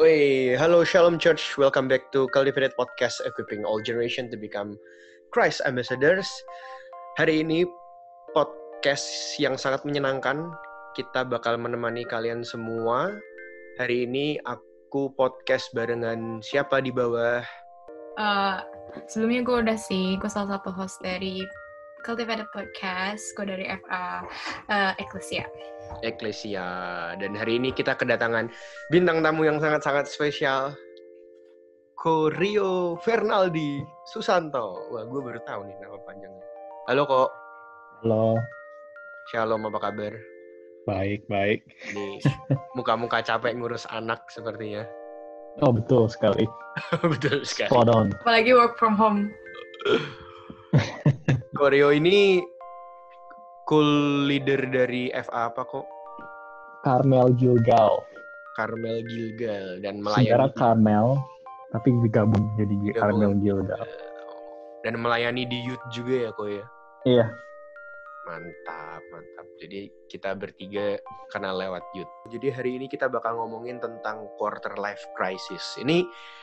Wait, hello Shalom Church. Welcome back to Cultivated Podcast, equipping all generation to become Christ ambassadors. Hari ini podcast yang sangat menyenangkan. Kita bakal menemani kalian semua. Hari ini aku podcast barengan siapa di bawah? Uh, sebelumnya gue udah sih, gue salah satu host dari Cultivated Podcast, gue dari FA uh, Ecclesia. Ecclesia. Dan hari ini kita kedatangan bintang tamu yang sangat-sangat spesial. Ko Rio Fernaldi Susanto. Wah, gue baru tahu nih nama panjangnya. Halo kok. Halo, Shalom, apa kabar? baik, baik. Nih, muka-muka capek ngurus anak sepertinya. Oh, betul sekali. Betul sekali. Spot on. Apalagi work from home. Ko Rio ini cool leader dari FA apa kok? Carmel Gilgal. Carmel Gilgal dan melayani Carmel, tapi digabung jadi Digabung. Carmel Gilgal. dan melayani di youth juga ya kok ya. Iya, Mantap, mantap. Jadi kita bertiga kenal lewat youth. Jadi hari ini kita bakal ngomongin tentang quarter life crisis. Ini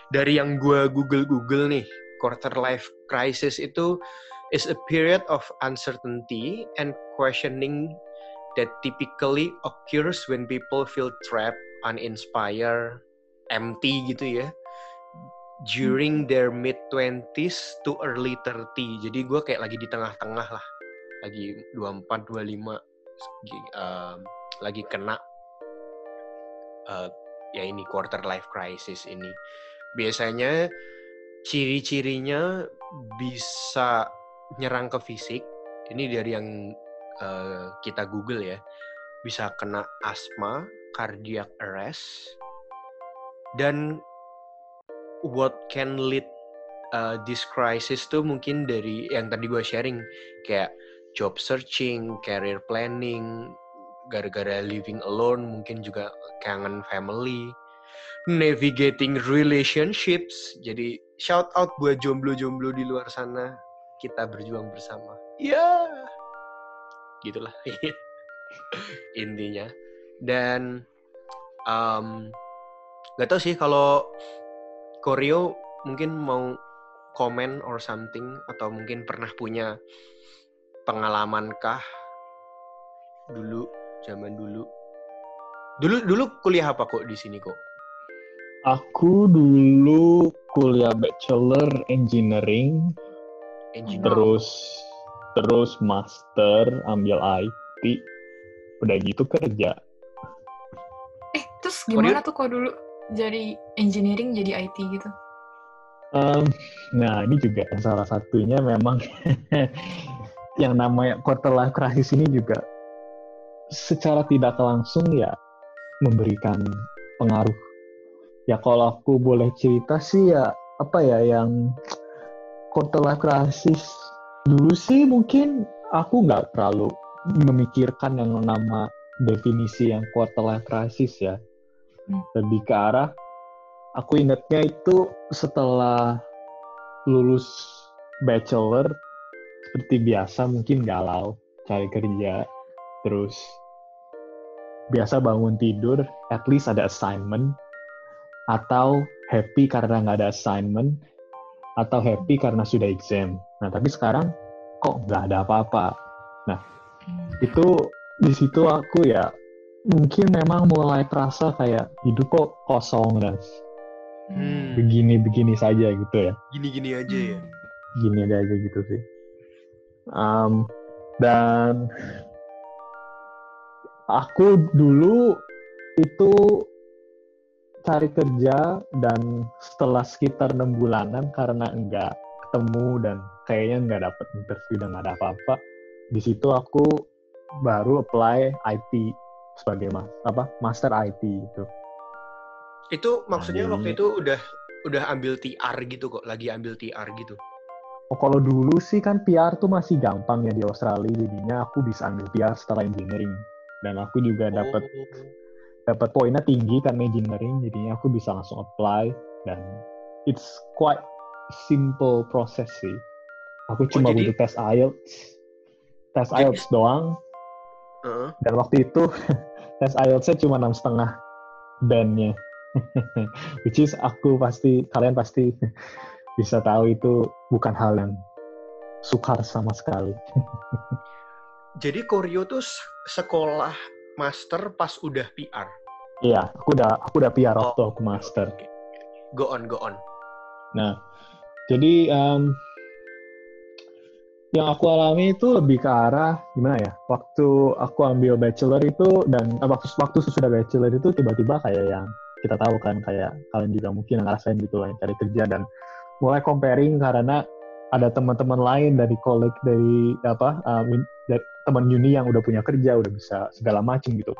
dari yang gue google-google nih, quarter life crisis itu is a period of uncertainty and questioning that typically occurs when people feel trapped, uninspired, empty gitu ya. During their mid 20s to early 30. Jadi gue kayak lagi di tengah-tengah lah lagi 24 25 gi- um, lagi kena uh, ya ini quarter life crisis ini. Biasanya ciri-cirinya bisa nyerang ke fisik. Ini dari yang uh, kita Google ya. Bisa kena asma, cardiac arrest, dan what can lead uh, this crisis tuh mungkin dari yang tadi gue sharing kayak job searching, career planning, gara-gara living alone mungkin juga kangen family, navigating relationships. Jadi shout out buat jomblo-jomblo di luar sana, kita berjuang bersama. Ya, gitulah. Intinya. Dan um, gak tau sih kalau Koreo mungkin mau komen or something atau mungkin pernah punya pengalaman kah dulu zaman dulu? Dulu dulu kuliah apa kok di sini kok? Aku dulu kuliah bachelor engineering, engineer terus terus master ambil IT, udah gitu kerja. Eh, terus gimana tuh kok dulu jadi engineering jadi IT gitu? Em, nah, ini juga salah satunya memang yang namanya quarter life crisis ini juga secara tidak langsung ya memberikan pengaruh. Ya kalau aku boleh cerita sih ya apa ya yang quarter life crisis dulu sih mungkin aku nggak terlalu memikirkan yang nama definisi yang quarter life crisis ya. Hmm. Lebih ke arah aku ingatnya itu setelah lulus bachelor seperti biasa mungkin galau cari kerja terus biasa bangun tidur at least ada assignment atau happy karena nggak ada assignment atau happy karena sudah exam nah tapi sekarang kok nggak ada apa-apa? Itu di situ aku ya mungkin memang mulai terasa kayak hidup kok kosong dan Hmm. begini-begini saja gitu ya. Gini-gini aja ya? Gini ada aja gitu sih. Um, dan aku dulu itu cari kerja dan setelah sekitar enam bulanan karena enggak ketemu dan kayaknya enggak dapat interview dan nggak ada apa-apa di situ aku baru apply IT sebagai mas apa master IT gitu itu maksudnya Jadi- waktu itu udah udah ambil TR gitu kok lagi ambil TR gitu Oh, kalau dulu sih kan PR tuh masih gampang ya di Australia, jadinya aku bisa ambil PR setelah engineering. Dan aku juga dapat Oh. Dapat poinnya tinggi karena engineering, jadinya aku bisa langsung apply dan it's quite simple process sih. Aku cuma jadi- butuh tes IELTS, tes Jadi- IELTS doang. Heeh. Dan waktu itu tes IELTS-nya cuma enam setengah bandnya. which is aku pasti kalian pasti bisa tahu itu bukan hal yang sukar sama sekali. Jadi Koryo tuh sekolah master pas udah PR. Iya, aku udah aku udah PR oh, waktu aku master. Okay. Go on, go on. Nah, jadi um, yang aku alami itu lebih ke arah gimana ya? Waktu aku ambil bachelor itu dan eh, waktu waktu sesudah bachelor itu tiba-tiba kayak yang kita tahu kan kayak kalian juga mungkin ngerasain gitu lah cari kerja dan mulai comparing karena ada teman-teman lain dari kolek dari apa dari teman uni yang udah punya kerja udah bisa segala macam gitu.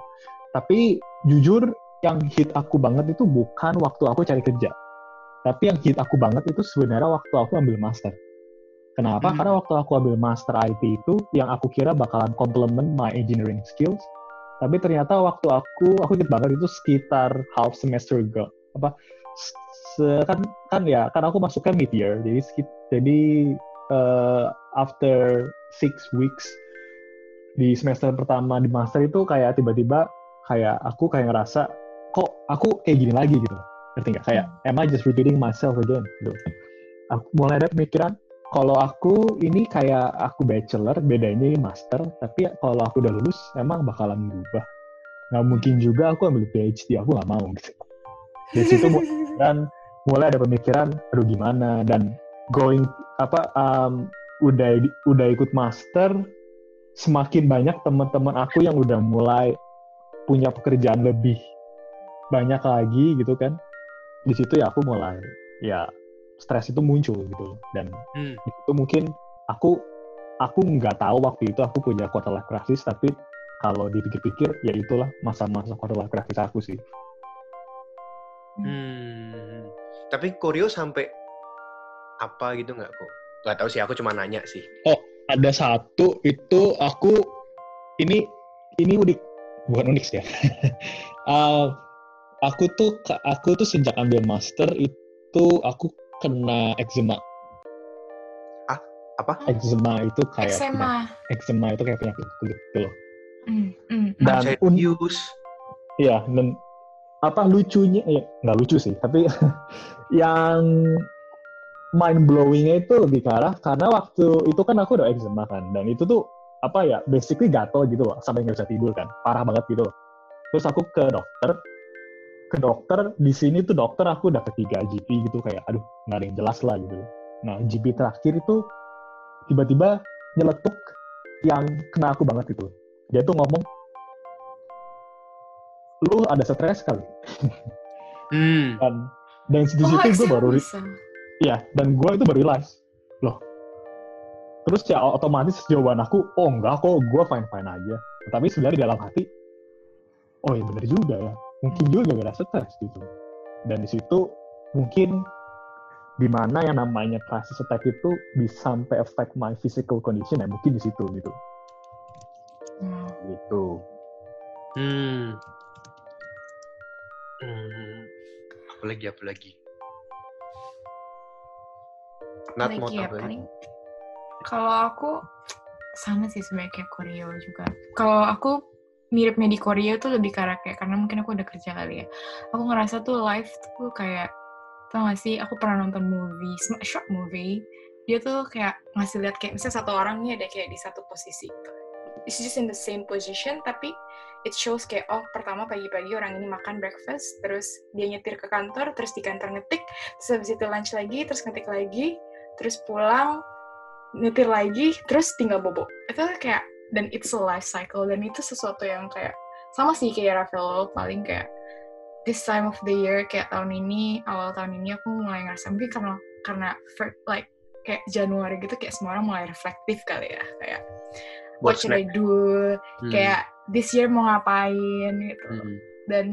Tapi jujur yang hit aku banget itu bukan waktu aku cari kerja. Tapi yang hit aku banget itu sebenarnya waktu aku ambil master. Kenapa? Hmm. karena waktu aku ambil master IT itu yang aku kira bakalan complement my engineering skills. Tapi ternyata waktu aku aku inget banget itu sekitar half semester ago. Apa kan kan ya kan aku masuknya mid year jadi jadi uh, after six weeks di semester pertama di master itu kayak tiba-tiba kayak aku kayak ngerasa kok aku kayak gini lagi gitu? Ngerti nggak? Kayak am I just repeating myself again? Gitu. Aku mulai ada pemikiran kalau aku ini kayak aku bachelor bedanya ini master tapi kalau aku udah lulus emang bakalan berubah. Nggak mungkin juga aku ambil PhD aku nggak mau gitu. Dari situ dan mulai ada pemikiran aduh gimana dan going apa um, udah udah ikut master semakin banyak teman-teman aku yang udah mulai punya pekerjaan lebih banyak lagi gitu kan di situ ya aku mulai ya stres itu muncul gitu dan hmm. itu mungkin aku aku nggak tahu waktu itu aku punya quarter life crisis tapi kalau dipikir-pikir ya itulah masa-masa quarter life crisis aku sih. Hmm. Tapi Koryo sampai apa gitu nggak kok? Gak tahu sih, aku cuma nanya sih. Oh, ada satu itu aku ini ini unik bukan unik sih ya. uh, aku tuh aku tuh sejak ambil master itu aku kena eczema. Ah, apa? Eczema itu kayak eczema. eczema itu kayak penyakit kulit gitu loh. Mm, mm. Dan serius. Iya, dan apa lucunya? Ya nggak lucu sih tapi yang mind blowingnya itu lebih ke arah karena waktu itu kan aku udah eczema kan dan itu tuh apa ya basically gatel gitu loh sampai nggak bisa tidur kan parah banget gitu loh. terus aku ke dokter ke dokter di sini tuh dokter aku udah ketiga GP gitu kayak aduh nggak ada yang jelas lah gitu. Nah GP terakhir itu tiba-tiba nyeletuk yang kena aku banget itu dia tuh ngomong lu ada stres kali. Hmm. Dan dan di oh, situ gue baru Iya, dan gue itu baru realize, loh. Terus ya otomatis jawaban aku, oh enggak kok, gue fine-fine aja. Tapi sebenarnya di dalam hati, oh ya bener juga ya. Mungkin juga gak ada stres gitu. Dan di situ mungkin di mana yang namanya crisis attack itu bisa sampai affect my physical condition ya mungkin di situ gitu. Hmm. Gitu. Hmm. Hmm, apa lagi apa lagi? Nat mau ya, paling kalau aku sama sih sebenarnya kayak Korea juga. Kalau aku mirip di Korea tuh lebih karena kayak karena mungkin aku udah kerja kali ya. Aku ngerasa tuh live tuh kayak tau gak sih aku pernah nonton movie, short movie. Dia tuh kayak ngasih lihat kayak misalnya satu orang nih ada kayak di satu posisi gitu. It's just in the same position tapi it shows kayak oh pertama pagi-pagi orang ini makan breakfast terus dia nyetir ke kantor terus di kantor ngetik terus habis itu lunch lagi terus ngetik lagi terus pulang nyetir lagi terus tinggal bobo. Itu kayak dan it's a life cycle dan itu sesuatu yang kayak sama sih kayak Rafael paling kayak this time of the year kayak tahun ini awal tahun ini aku mulai ngerasa mungkin karena karena like kayak Januari gitu kayak semua orang mulai reflektif kali ya kayak what should I do? Hmm. kayak this year mau ngapain gitu. Hmm. dan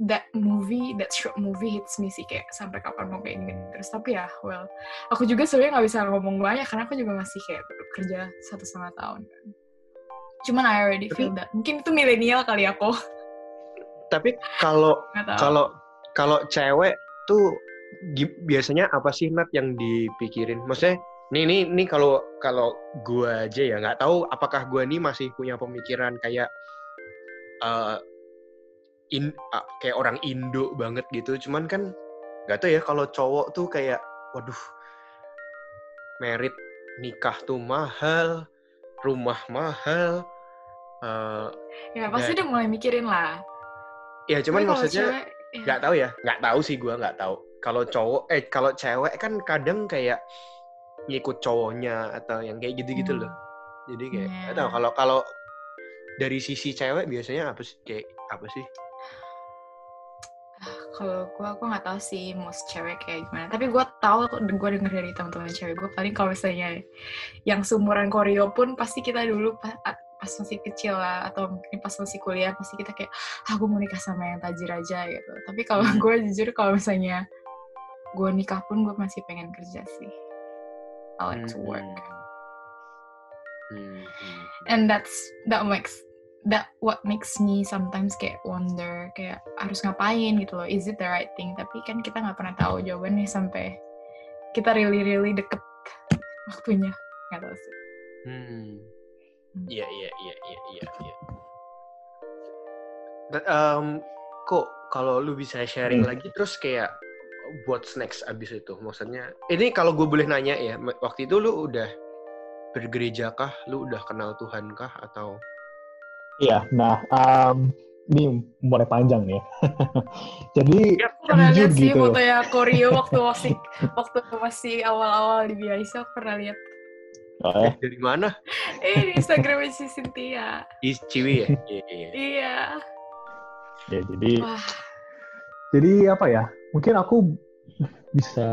that movie that short movie hits me sih kayak sampai kapan mau kayak gini. Terus tapi ya well aku juga sebenarnya nggak bisa ngomong banyak karena aku juga masih kayak kerja satu setengah tahun. Kan cuman I already feel that. Mungkin itu milenial kali aku. Tapi kalau kalau kalau cewek tuh biasanya apa sih Nat yang dipikirin? Maksudnya nih nih nih kalau kalau gue aja ya nggak tahu apakah gue nih masih punya pemikiran kayak uh, in uh, kayak orang Indo banget gitu cuman kan nggak tahu ya kalau cowok tuh kayak waduh merit nikah tuh mahal rumah mahal uh, ya pasti udah mulai mikirin lah ya cuman Tapi maksudnya ya. nggak ya. tahu ya nggak tahu sih gue nggak tahu kalau cowok eh kalau cewek kan kadang kayak ngikut cowoknya atau yang kayak gitu-gitu hmm. loh jadi kayak yeah. tahu kalau kalau dari sisi cewek biasanya apa sih kayak apa sih kalau gue aku nggak tahu sih most cewek kayak gimana tapi gue tahu gue denger dari teman-teman cewek gue paling kalau misalnya yang sumuran koreo pun pasti kita dulu pas, pas masih kecil lah atau mungkin pas masih kuliah pasti kita kayak aku ah, mau nikah sama yang tajir aja gitu tapi kalau hmm. gue jujur kalau misalnya gue nikah pun gue masih pengen kerja sih I like to work. Hmm. hmm and that's that makes that what makes me sometimes kayak wonder kayak harus ngapain gitu loh. Is it the right thing? Tapi kan kita nggak pernah tahu jawabannya sampai kita really really deket waktunya. Nggak tahu sih. Hmm. hmm. Iya iya iya iya iya iya. Um, kok kalau lu bisa sharing hmm. lagi terus kayak what's next abis itu maksudnya ini kalau gue boleh nanya ya waktu itu lu udah bergereja kah lu udah kenal Tuhan kah atau Iya, nah um, ini mulai panjang nih. Jadi ya, pernah lihat sih gitu. foto ya Koryo waktu masih waktu masih awal-awal di biasa pernah lihat. Oh, ya? Dari mana? eh di Instagram si Cynthia. Di Ciwi ya? Iya. iya. Ya jadi. Wah. Jadi apa ya? Mungkin aku bisa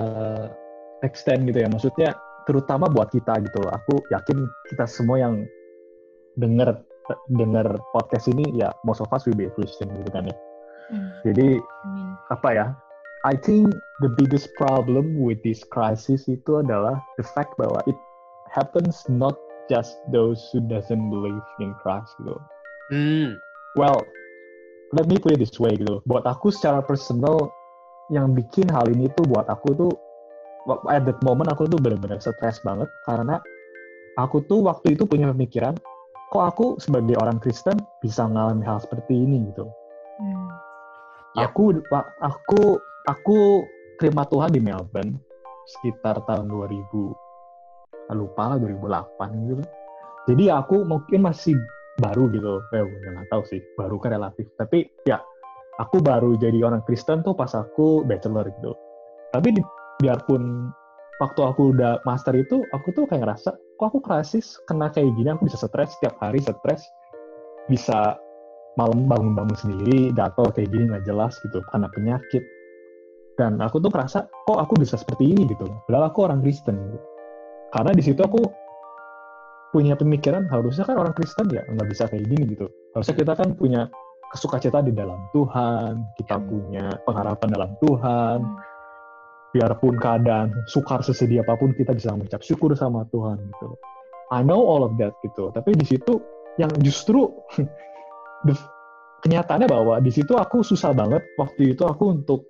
extend gitu ya. Maksudnya terutama buat kita gitu. Aku yakin kita semua yang denger dengar podcast ini ya most of us will be a Christian gitu kan ya. Hmm. Jadi hmm. apa ya? I think the biggest problem with this crisis itu adalah the fact bahwa it happens not just those who doesn't believe in Christ gitu. Hmm. Well, let me put it this way gitu. Buat aku secara personal yang bikin hal ini tuh buat aku tuh at that moment aku tuh benar-benar stres banget karena aku tuh waktu itu punya pemikiran kok aku sebagai orang Kristen bisa mengalami hal seperti ini gitu. Hmm. Yep. Aku aku aku terima Tuhan di Melbourne sekitar tahun 2000 lupa lah 2008 gitu. Jadi aku mungkin masih baru gitu, eh nggak tahu sih, baru kan relatif. Tapi ya aku baru jadi orang Kristen tuh pas aku bachelor gitu. Tapi di, biarpun waktu aku udah master itu aku tuh kayak ngerasa kok aku krisis? Kena kayak gini aku bisa stres setiap hari stres. Bisa malam bangun-bangun sendiri gatel kayak gini nggak jelas gitu karena penyakit. Dan aku tuh merasa kok aku bisa seperti ini gitu. Padahal aku orang Kristen gitu. karena di situ aku punya pemikiran harusnya kan orang Kristen ya nggak bisa kayak gini gitu. Harusnya kita kan punya kesukacita di dalam Tuhan kita punya pengharapan dalam Tuhan biarpun keadaan sukar sesedih apa pun kita bisa mengucap syukur sama Tuhan gitu. I know all of that gitu. Tapi di situ yang justru kenyataannya bahwa di situ aku susah banget waktu itu aku untuk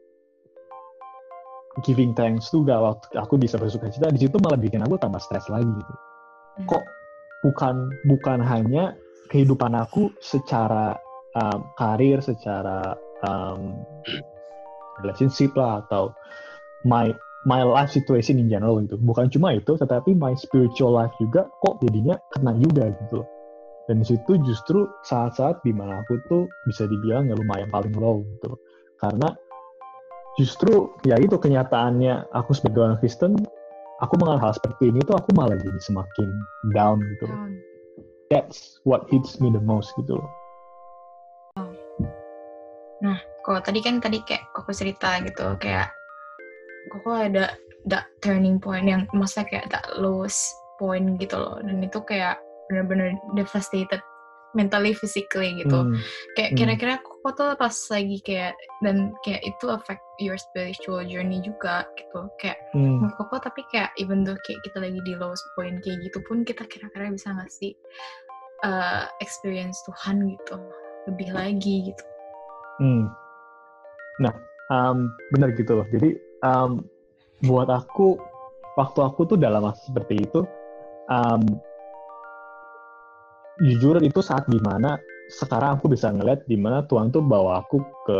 giving thanks tuh gak waktu aku bisa bersuka cita di situ malah bikin aku tambah stres lagi gitu. Hmm. Kok bukan bukan hanya kehidupan aku secara um, karir, secara um, relationship lah atau my my life situation in general gitu. Bukan cuma itu, tetapi my spiritual life juga kok jadinya kena juga gitu. Dan situ justru saat-saat di mana aku tuh bisa dibilang ya lumayan paling low gitu. Karena justru ya itu kenyataannya aku sebagai orang Kristen, aku mengalami hal seperti ini tuh aku malah jadi semakin down gitu. That's what hits me the most gitu loh. Kalau tadi kan tadi kayak aku cerita gitu, kayak kok ada that turning point yang masa kayak that lowest point gitu loh dan itu kayak bener-bener devastated mentally physically gitu hmm. kayak hmm. kira-kira kok tuh pas lagi kayak dan kayak itu affect your spiritual journey juga gitu kayak hmm. koko tapi kayak even though kayak kita lagi di lowest point kayak gitu pun kita kira-kira bisa ngasih uh, experience Tuhan gitu lebih lagi gitu hmm. Nah um, benar gitu loh. Jadi um, buat aku waktu aku tuh dalam masa seperti itu um, jujur itu saat di mana sekarang aku bisa ngeliat di mana Tuhan tuh bawa aku ke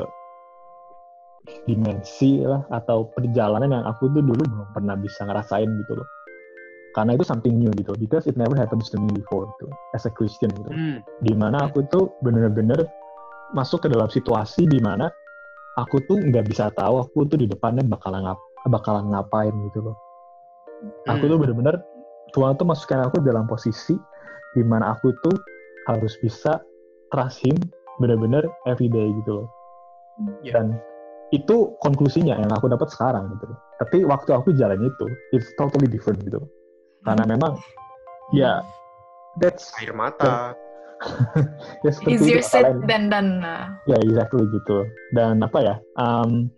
dimensi lah atau perjalanan yang aku tuh dulu belum pernah bisa ngerasain gitu loh. Karena itu something new gitu. Because it never happens to me before gitu as a Christian gitu. Hmm. di mana aku tuh bener-bener masuk ke dalam situasi di mana aku tuh nggak bisa tahu aku tuh di depannya bakalan ngap bakalan ngapain gitu loh aku hmm. tuh bener-bener Tuhan tuh masukkan aku dalam posisi di mana aku tuh harus bisa trust him bener-bener everyday gitu loh yeah. dan itu konklusinya yang aku dapat sekarang gitu tapi waktu aku jalan itu it's totally different gitu karena hmm. memang ya that's air mata ya, easier said than done ya exactly gitu dan apa ya um,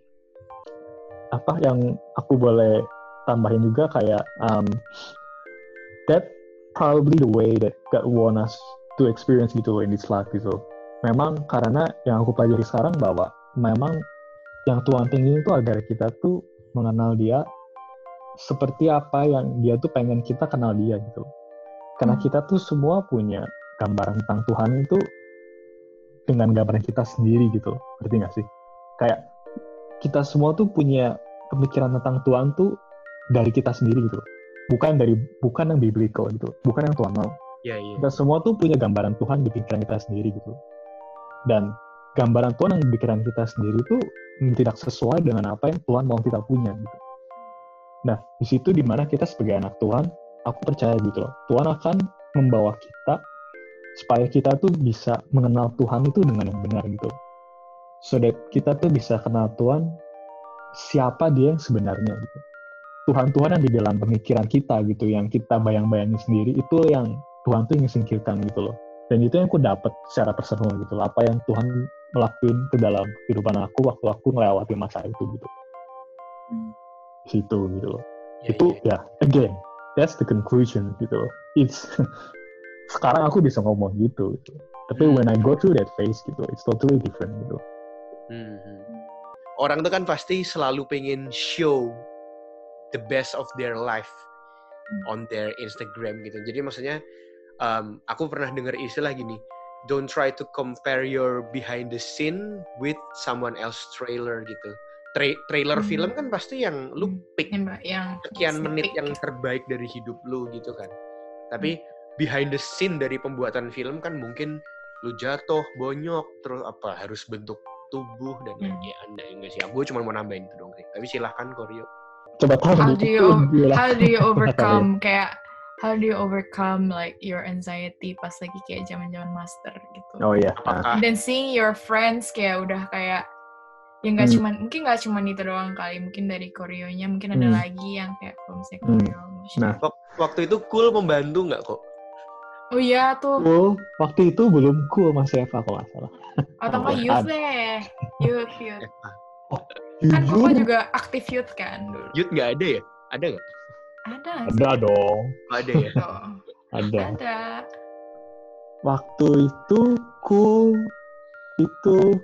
apa yang aku boleh tambahin juga kayak um, that probably the way that God want us to experience gitu in this life gitu memang karena yang aku pelajari sekarang bahwa memang yang Tuhan tinggi itu agar kita tuh mengenal dia seperti apa yang dia tuh pengen kita kenal dia gitu. Karena hmm. kita tuh semua punya gambaran tentang Tuhan itu dengan gambaran kita sendiri gitu. Ngerti gak sih? Kayak kita semua tuh punya pemikiran tentang Tuhan tuh dari kita sendiri gitu. Bukan dari bukan yang biblical gitu. Bukan yang Tuhan mau. Yeah, yeah. Kita semua tuh punya gambaran Tuhan di pikiran kita sendiri gitu. Dan gambaran Tuhan yang di pikiran kita sendiri tuh tidak sesuai dengan apa yang Tuhan mau kita punya gitu. Nah, di situ di mana kita sebagai anak Tuhan, aku percaya gitu loh, Tuhan akan membawa kita supaya kita tuh bisa mengenal Tuhan itu dengan yang benar gitu. So that kita tuh bisa kenal Tuhan siapa dia yang sebenarnya gitu. Tuhan-Tuhan yang di dalam pemikiran kita gitu, yang kita bayang-bayangin sendiri, itu yang Tuhan tuh ingin singkirkan gitu loh. Dan itu yang aku dapat secara personal gitu loh, apa yang Tuhan melakukan ke dalam kehidupan aku waktu aku melewati masa itu gitu hmm. situ gitu loh yeah, itu yeah. ya again that's the conclusion gitu loh it's sekarang aku bisa ngomong gitu, gitu. tapi hmm. when I go through that phase gitu it's totally different gitu hmm. orang tuh kan pasti selalu pengen show the best of their life hmm. on their Instagram gitu jadi maksudnya um, aku pernah dengar istilah gini don't try to compare your behind the scene with someone else trailer gitu. Tra trailer hmm. film kan pasti yang lu hmm. pick yang sekian menit yang terbaik dari hidup lu gitu kan. Tapi hmm. Behind the scene dari pembuatan film kan mungkin lu jatuh, bonyok, terus apa harus bentuk tubuh dan hmm. ya anda enggak sih. Gue cuma mau nambahin itu dong. Tapi silahkan Koryo. Coba tahu. How do you how do you overcome kayak how do you overcome like your anxiety pas lagi kayak zaman-zaman master gitu. Oh iya. Yeah. Dan seeing your friends kayak udah kayak yang nggak hmm. cuman mungkin nggak cuman itu doang kali mungkin dari koreonya mungkin ada hmm. lagi yang kayak kalau misalnya koreo hmm. nah waktu itu cool membantu nggak kok oh iya tuh cool waktu itu belum cool mas Eva kalau nggak salah atau apa youth deh youth youth oh, kan kok juga aktif youth kan dulu youth nggak ada ya ada nggak ada. Ada dong. Ada ya? Oh. ada. Ada. Waktu itu cool itu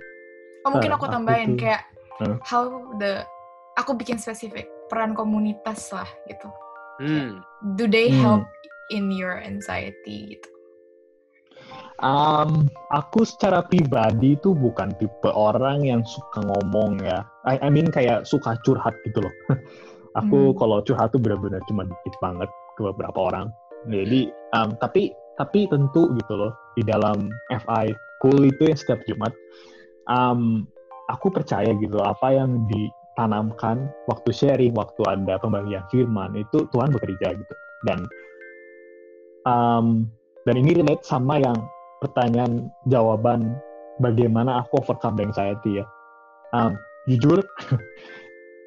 Oh, mungkin aku tambahin itu, kayak huh? how the aku bikin spesifik peran komunitas lah gitu. Hmm. Do they hmm. In your anxiety gitu? Um, aku secara pribadi itu bukan tipe orang yang suka ngomong ya. I, I mean kayak suka curhat gitu loh. aku hmm. kalau curhat tuh benar-benar cuma dikit banget ke beberapa orang jadi um, tapi tapi tentu gitu loh di dalam FI cool itu yang setiap Jumat um, aku percaya gitu apa yang ditanamkan waktu sharing waktu ada pembagian firman itu Tuhan bekerja gitu dan um, dan ini relate sama yang pertanyaan jawaban bagaimana aku overcome anxiety ya um, jujur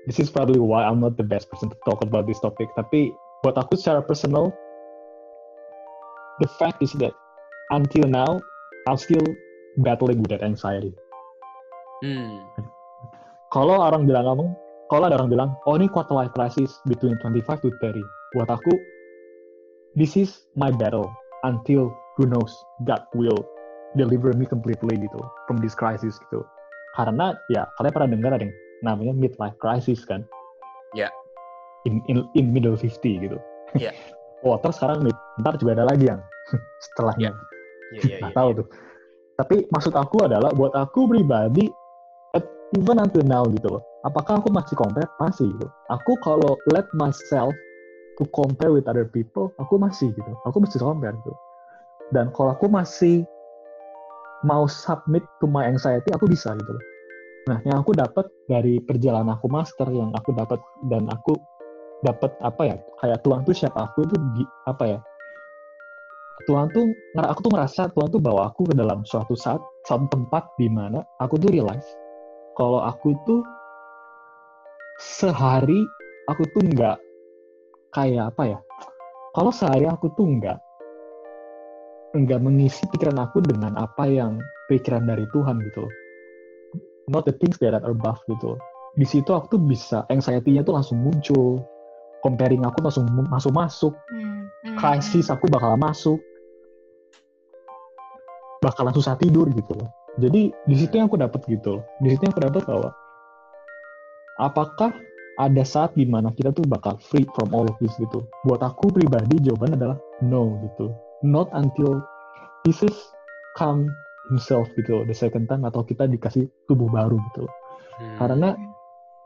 this is probably why I'm not the best person to talk about this topic. Tapi buat aku secara personal, the fact is that until now, I'm still battling with that anxiety. Hmm. Kalau orang bilang ngomong, kalau ada orang bilang, oh ini quarter life crisis between 25 to 30. Buat aku, this is my battle until who knows God will deliver me completely gitu from this crisis gitu. Karena ya kalian pernah dengar ada yang namanya midlife crisis kan ya yeah. in, in in middle 50 gitu ya yeah. oh terus sekarang ntar juga ada lagi yang setelahnya yeah. Yeah, yeah, yeah, tahu yeah. tuh tapi maksud aku adalah buat aku pribadi even until now gitu loh apakah aku masih compare masih gitu aku kalau let myself to compare with other people aku masih gitu. Aku mesti compare gitu. Dan kalau aku masih mau submit to my anxiety aku bisa gitu loh. Nah yang aku dapat dari perjalanan aku master yang aku dapat dan aku dapat apa ya kayak Tuhan tuh siapa aku itu apa ya Tuhan tuh aku tuh ngerasa Tuhan tuh bawa aku ke dalam suatu saat suatu tempat di mana aku tuh realize kalau aku tuh sehari aku tuh nggak kayak apa ya kalau sehari aku tuh nggak nggak mengisi pikiran aku dengan apa yang pikiran dari Tuhan gitu not the things that are above gitu di situ aku tuh bisa anxiety-nya tuh langsung muncul comparing aku langsung masuk masuk hmm. hmm. krisis aku bakal masuk bakalan susah tidur gitu loh. Jadi di situ yang aku dapat gitu loh. Di situ yang aku dapat bahwa apakah ada saat di mana kita tuh bakal free from all of this gitu. Buat aku pribadi jawaban adalah no gitu. Not until Jesus come himself gitu the second time atau kita dikasih tubuh baru gitu. Hmm. Karena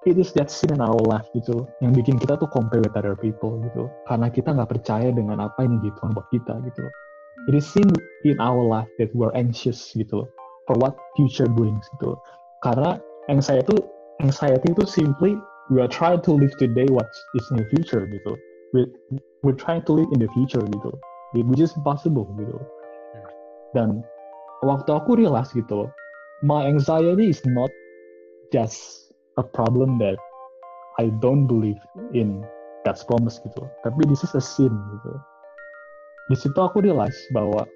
it is that sin in our life gitu yang bikin kita tuh compare with other people gitu. Karena kita nggak percaya dengan apa yang gitu buat kita gitu it is seen in our life that we're anxious gitu for what future brings gitu karena anxiety itu anxiety itu simply we are trying to live today what is in the future gitu. We we're trying to live in the future gitu. Which is impossible gitu. Dan waktu aku realize gitu my anxiety is not just a problem that I don't believe in God's promise gitu. Tapi this is a sin gitu. Di situ aku realize bahwa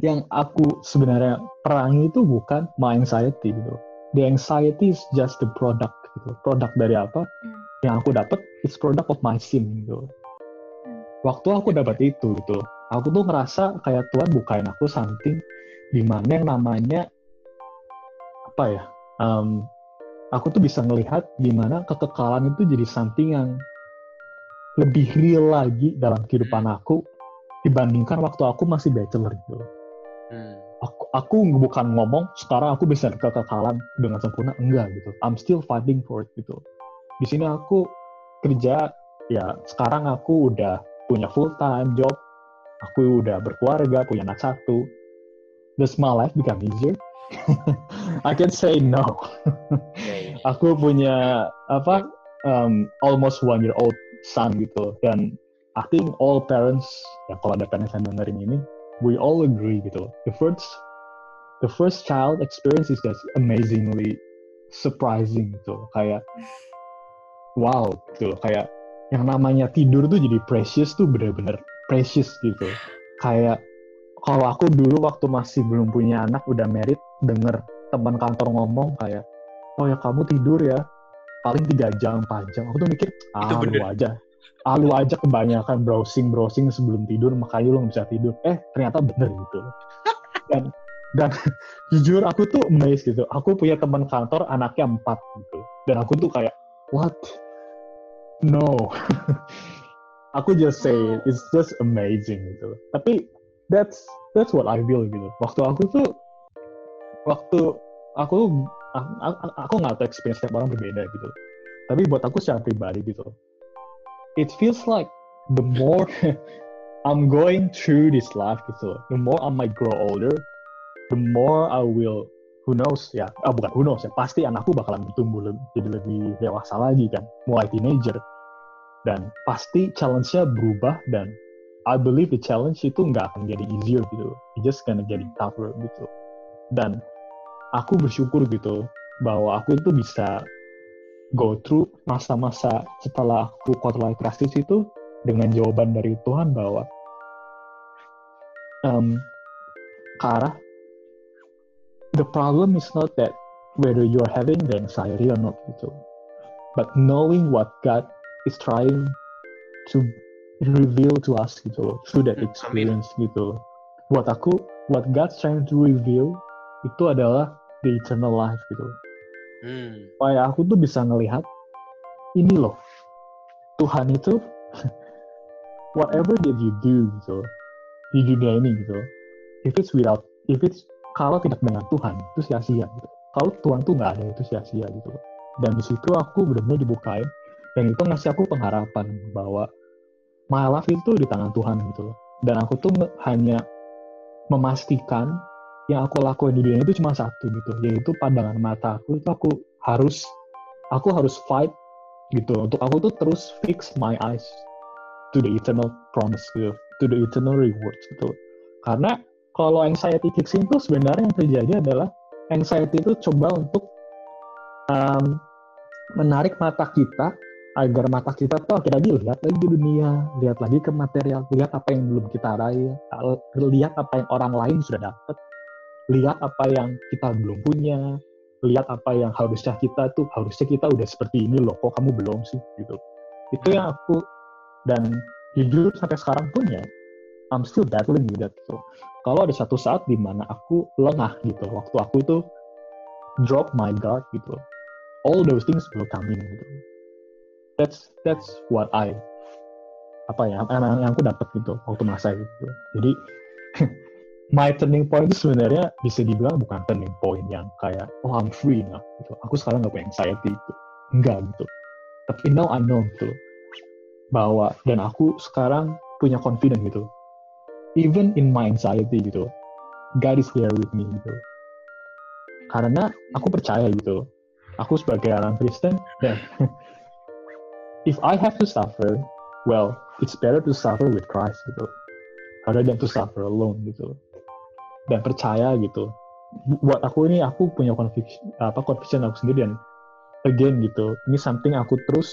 yang aku sebenarnya perangi itu bukan my anxiety gitu. The anxiety is just the product gitu. Produk dari apa? Hmm. Yang aku dapat is product of my sin gitu. Hmm. Waktu aku dapat itu gitu, aku tuh ngerasa kayak Tuhan bukain aku something di mana yang namanya apa ya? Um, aku tuh bisa ngelihat gimana kekekalan itu jadi something yang lebih real lagi dalam kehidupan hmm. aku dibandingkan waktu aku masih bachelor gitu. Hmm. Aku, aku bukan ngomong sekarang aku bisa kekekalan dengan sempurna enggak gitu. I'm still fighting for it gitu. Di sini aku kerja ya sekarang aku udah punya full time job, aku udah berkeluarga, punya anak satu. Does my life become easier? I can say no. aku punya apa um, almost one year old son gitu dan I think all parents ya kalau ada parents yang dengerin ini we all agree gitu the first the first child experience is just amazingly surprising gitu kayak wow gitu kayak yang namanya tidur tuh jadi precious tuh bener-bener precious gitu. Kayak kalau aku dulu waktu masih belum punya anak udah merit denger teman kantor ngomong kayak oh ya kamu tidur ya. Paling tiga jam empat jam. Aku tuh mikir ah lu aja ah, lu aja kebanyakan browsing browsing sebelum tidur makanya lu nggak bisa tidur. Eh ternyata bener gitu. Dan dan jujur aku tuh amazed gitu. Aku punya teman kantor anaknya empat gitu. Dan aku tuh kayak what? No. Aku just say it's just amazing gitu. Tapi that's that's what I feel gitu. Waktu aku tuh waktu aku aku nggak tahu experience setiap orang berbeda gitu. Tapi buat aku secara pribadi gitu it feels like the more I'm going through this life gitu, the more I might grow older, the more I will who knows ya, ah bukan who knows ya, pasti anakku bakalan bertumbuh jadi lebih dewasa lagi kan, mulai teenager. Dan pasti challenge-nya berubah dan I believe the challenge itu nggak akan jadi easier gitu, it just gonna get tougher gitu. Dan aku bersyukur gitu bahwa aku itu bisa go through masa-masa setelah aku quarter life crisis itu dengan jawaban dari Tuhan bahwa um, Kara, the problem is not that whether you are having the anxiety or not gitu, but knowing what God is trying to reveal to us gitu through that experience Amin. gitu. Buat aku, what God's trying to reveal itu adalah the eternal life gitu Hmm. Supaya aku tuh bisa ngelihat ini loh. Tuhan itu whatever that you do gitu di dunia ini gitu if it's without if it's kalau tidak dengan Tuhan itu sia-sia gitu. Kalau Tuhan tuh nggak ada itu sia-sia gitu. Dan di situ aku benar-benar dibukain dan itu ngasih aku pengharapan bahwa my life itu di tangan Tuhan gitu dan aku tuh hanya memastikan yang aku lakuin di dunia itu cuma satu gitu yaitu pandangan mata aku itu aku harus aku harus fight gitu. Untuk aku tuh terus fix my eyes to the eternal promise gitu to the eternal rewards gitu. Karena kalau anxiety kicks in tuh sebenarnya yang terjadi adalah anxiety itu coba untuk um, menarik mata kita agar mata kita tuh akhirnya lihat lagi di dunia, lihat lagi ke material, lihat apa yang belum kita raih, lihat apa yang orang lain sudah dapat, lihat apa yang kita belum punya, lihat apa yang harusnya kita tuh harusnya kita udah seperti ini loh kok kamu belum sih? Gitu. Itu yang aku dan jujur sampai sekarang pun ya I'm still battling with that gitu. Kalau ada satu saat di mana aku lengah gitu waktu aku tuh drop my guard gitu all those things will come in gitu. That's that's what I apa ya yang, yang aku dapat gitu waktu masa itu. Jadi my turning point itu sebenarnya bisa dibilang bukan turning point yang kayak oh I'm free now gitu. Aku sekarang gak punya anxiety itu. Enggak gitu. Tapi now I know gitu bahwa dan aku sekarang punya confidence gitu. Even in my anxiety gitu. God is there with me gitu. Karena aku percaya gitu. Aku sebagai orang Kristen dan if I have to suffer, well, it's better to suffer with Christ gitu. Rather than to suffer alone gitu dan percaya gitu. Buat aku ini aku punya conviction apa conviction aku sendiri dan again gitu ini something aku terus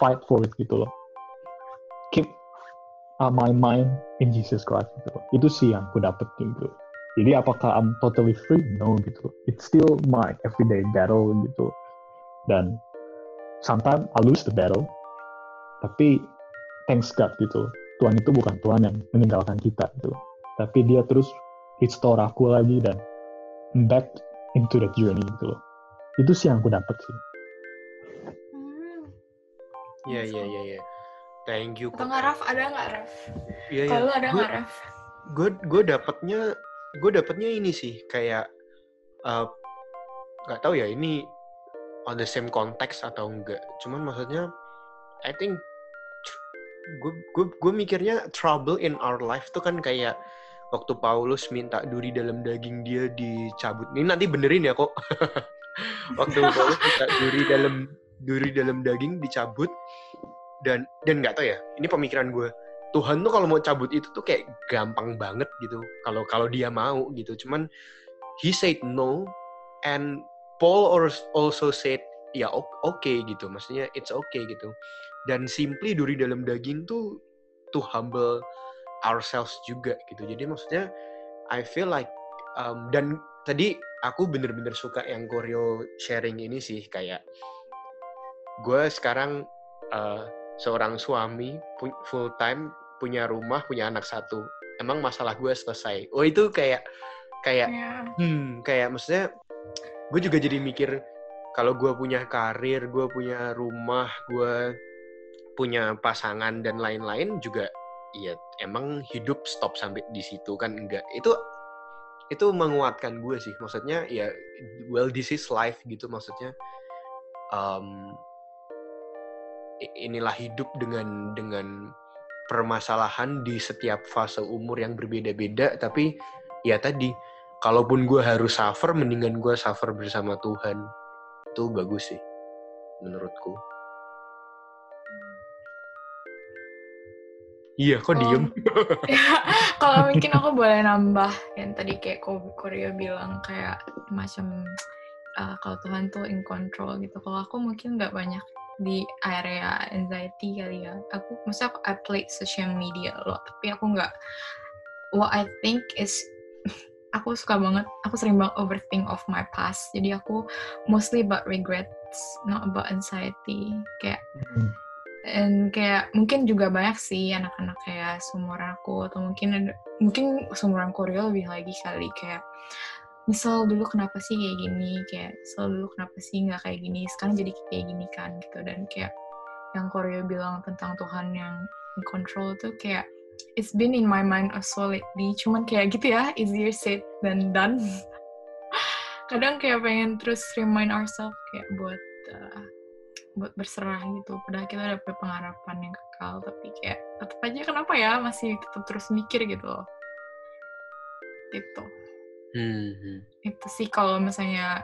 fight for it gitu loh. Keep uh, my mind in Jesus Christ gitu loh. itu sih yang aku dapet gitu. Jadi apakah I'm totally free? No gitu it's still my everyday battle gitu. Dan sometimes I lose the battle. Tapi thanks God gitu Tuhan itu bukan Tuhan yang meninggalkan kita gitu tapi dia terus restore aku lagi dan back into the journey gitu loh. Itu sih yang aku dapat sih. Iya iya iya iya. Thank you. Atau nggak Raf? Ada nggak Raf? Iya iya. Kalau ada nggak Raf? Gue gue dapatnya gue dapatnya ini sih kayak uh, nggak tahu ya ini on the same context atau enggak. Cuman maksudnya I think gue gue gue mikirnya trouble in our life tuh kan kayak waktu Paulus minta duri dalam daging dia dicabut. Ini nanti benerin ya kok. waktu Paulus minta duri dalam duri dalam daging dicabut dan dan nggak tahu ya. Ini pemikiran gue. Tuhan tuh kalau mau cabut itu tuh kayak gampang banget gitu. Kalau kalau dia mau gitu. Cuman he said no and Paul also said ya oke okay, gitu. Maksudnya it's okay gitu. Dan simply duri dalam daging tuh to humble ourselves juga gitu. Jadi maksudnya I feel like um, dan tadi aku bener-bener suka yang koreo sharing ini sih kayak gue sekarang uh, seorang suami full time punya rumah punya anak satu. Emang masalah gue selesai. Oh itu kayak kayak yeah. hmm kayak maksudnya gue juga jadi mikir kalau gue punya karir gue punya rumah gue punya pasangan dan lain-lain juga iya emang hidup stop sampai di situ kan enggak. Itu itu menguatkan gue sih. Maksudnya ya well this is life gitu maksudnya. Um, inilah hidup dengan dengan permasalahan di setiap fase umur yang berbeda-beda. Tapi ya tadi kalaupun gue harus suffer mendingan gue suffer bersama Tuhan. Itu bagus sih menurutku Iya, kok diem? kalau mungkin aku boleh nambah yang tadi kayak Korea bilang kayak macam uh, kalau Tuhan tuh in control gitu. Kalau aku mungkin nggak banyak di area anxiety kali ya. Aku masa aku I play social media loh, tapi aku nggak. What I think is aku suka banget, aku sering banget overthink of my past. Jadi aku mostly about regrets, not about anxiety. Kayak hmm dan kayak mungkin juga banyak sih anak-anak kayak seumuran aku atau mungkin ada, mungkin seumuran Korea lebih lagi kali kayak misal dulu kenapa sih kayak gini kayak misal dulu kenapa sih nggak kayak gini sekarang jadi kayak gini kan gitu. Dan kayak yang Korea bilang tentang Tuhan yang control tuh kayak it's been in my mind so lately cuman kayak gitu ya easier said than done. Kadang kayak pengen terus remind ourselves kayak buat uh, buat berserah gitu. Padahal kita ada pengharapan yang kekal tapi kayak tetap aja kenapa ya masih tetap terus mikir gitu loh. Gitu. Hmm. itu sih kalau misalnya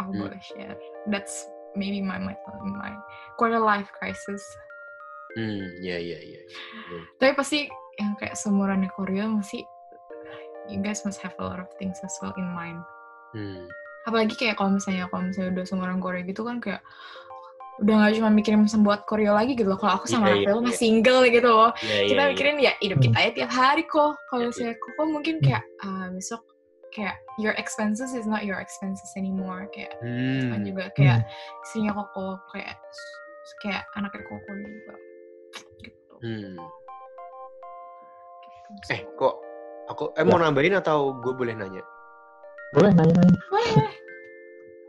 aku hmm. boleh share. That's maybe my my my quarter life crisis. Hmm ya ya ya tapi pasti yang kayak seumurannya Korea masih you guys must have a lot of things as well in mind. Hmm. apalagi kayak kalau misalnya kalau misalnya udah seumuran Korea gitu kan kayak udah gak cuma mikirin buat koreo lagi gitu loh. Kalau aku sama yeah, Rafael yeah, masih yeah. single gitu loh. Yeah, kita yeah, mikirin yeah. ya hidup kita aja tiap hari kok. Kalau yeah, saya kok mungkin kayak uh, besok kayak your expenses is not your expenses anymore kayak hmm. kan juga kayak hmm. istrinya koko kayak kayak anaknya koko juga gitu. Hmm. gitu eh kok aku eh mau ya. nambahin atau gue boleh nanya? Boleh nanya nanya. Boleh.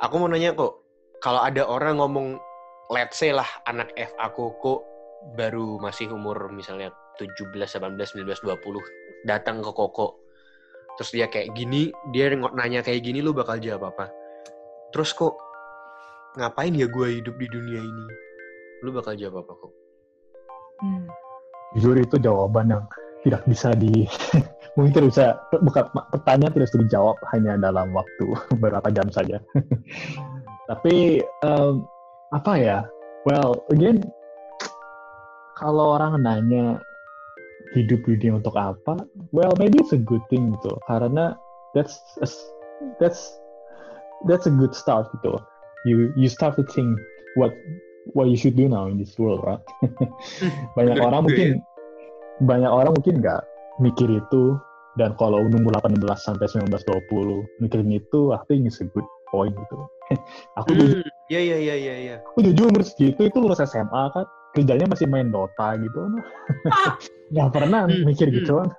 Aku mau nanya kok kalau ada orang ngomong let's say lah anak F aku kok baru masih umur misalnya 17, 18, 19, 20 datang ke Koko. Terus dia kayak gini, dia nanya kayak gini lu bakal jawab apa? Terus kok ngapain ya gue hidup di dunia ini? Lu bakal jawab apa kok? Hmm. Jujur itu jawaban yang tidak bisa di mungkin tidak bisa bukan pertanyaan tidak bisa dijawab hanya dalam waktu beberapa jam saja. Tapi um, apa ya? Well, again, kalau orang nanya hidup di dunia untuk apa? Well, maybe it's a good thing gitu. Karena that's a, that's that's a good start gitu. You you start to think what what you should do now in this world, right? banyak orang mungkin banyak orang mungkin nggak mikir itu dan kalau nunggu 18 sampai 19 20 mikirin itu I think it's a good point gitu. aku hmm, jujur, iya iya iya iya iya. Aku jujur umur segitu itu lulus SMA kan, kerjanya masih main Dota gitu. Nggak pernah hmm, mikir gitu kan.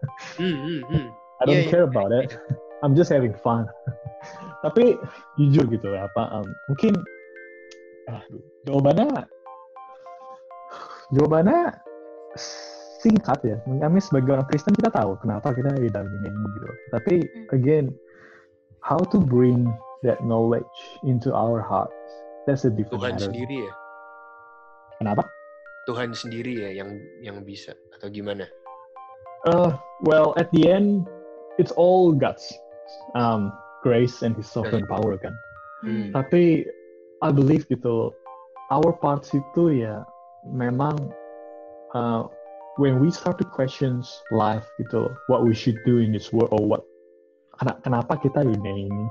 Hmm, hmm, hmm. I don't yeah, care yeah. about it. I'm just having fun. Tapi jujur gitu ya, apa um, mungkin ah, jawabannya jawabannya singkat ya. Kami sebagai orang Kristen kita tahu kenapa kita di dalam dunia ini gitu. Tapi hmm. again, how to bring that knowledge into our hearts. That's a different Tuhan matter. sendiri ya. Kenapa? Tuhan sendiri ya yang yang bisa atau gimana? Uh, well, at the end, it's all God's um, grace and His sovereign power kan. Hmm. Tapi I believe gitu, our parts itu ya memang uh, when we start to question life gitu, what we should do in this world or what kenapa kita di dunia ini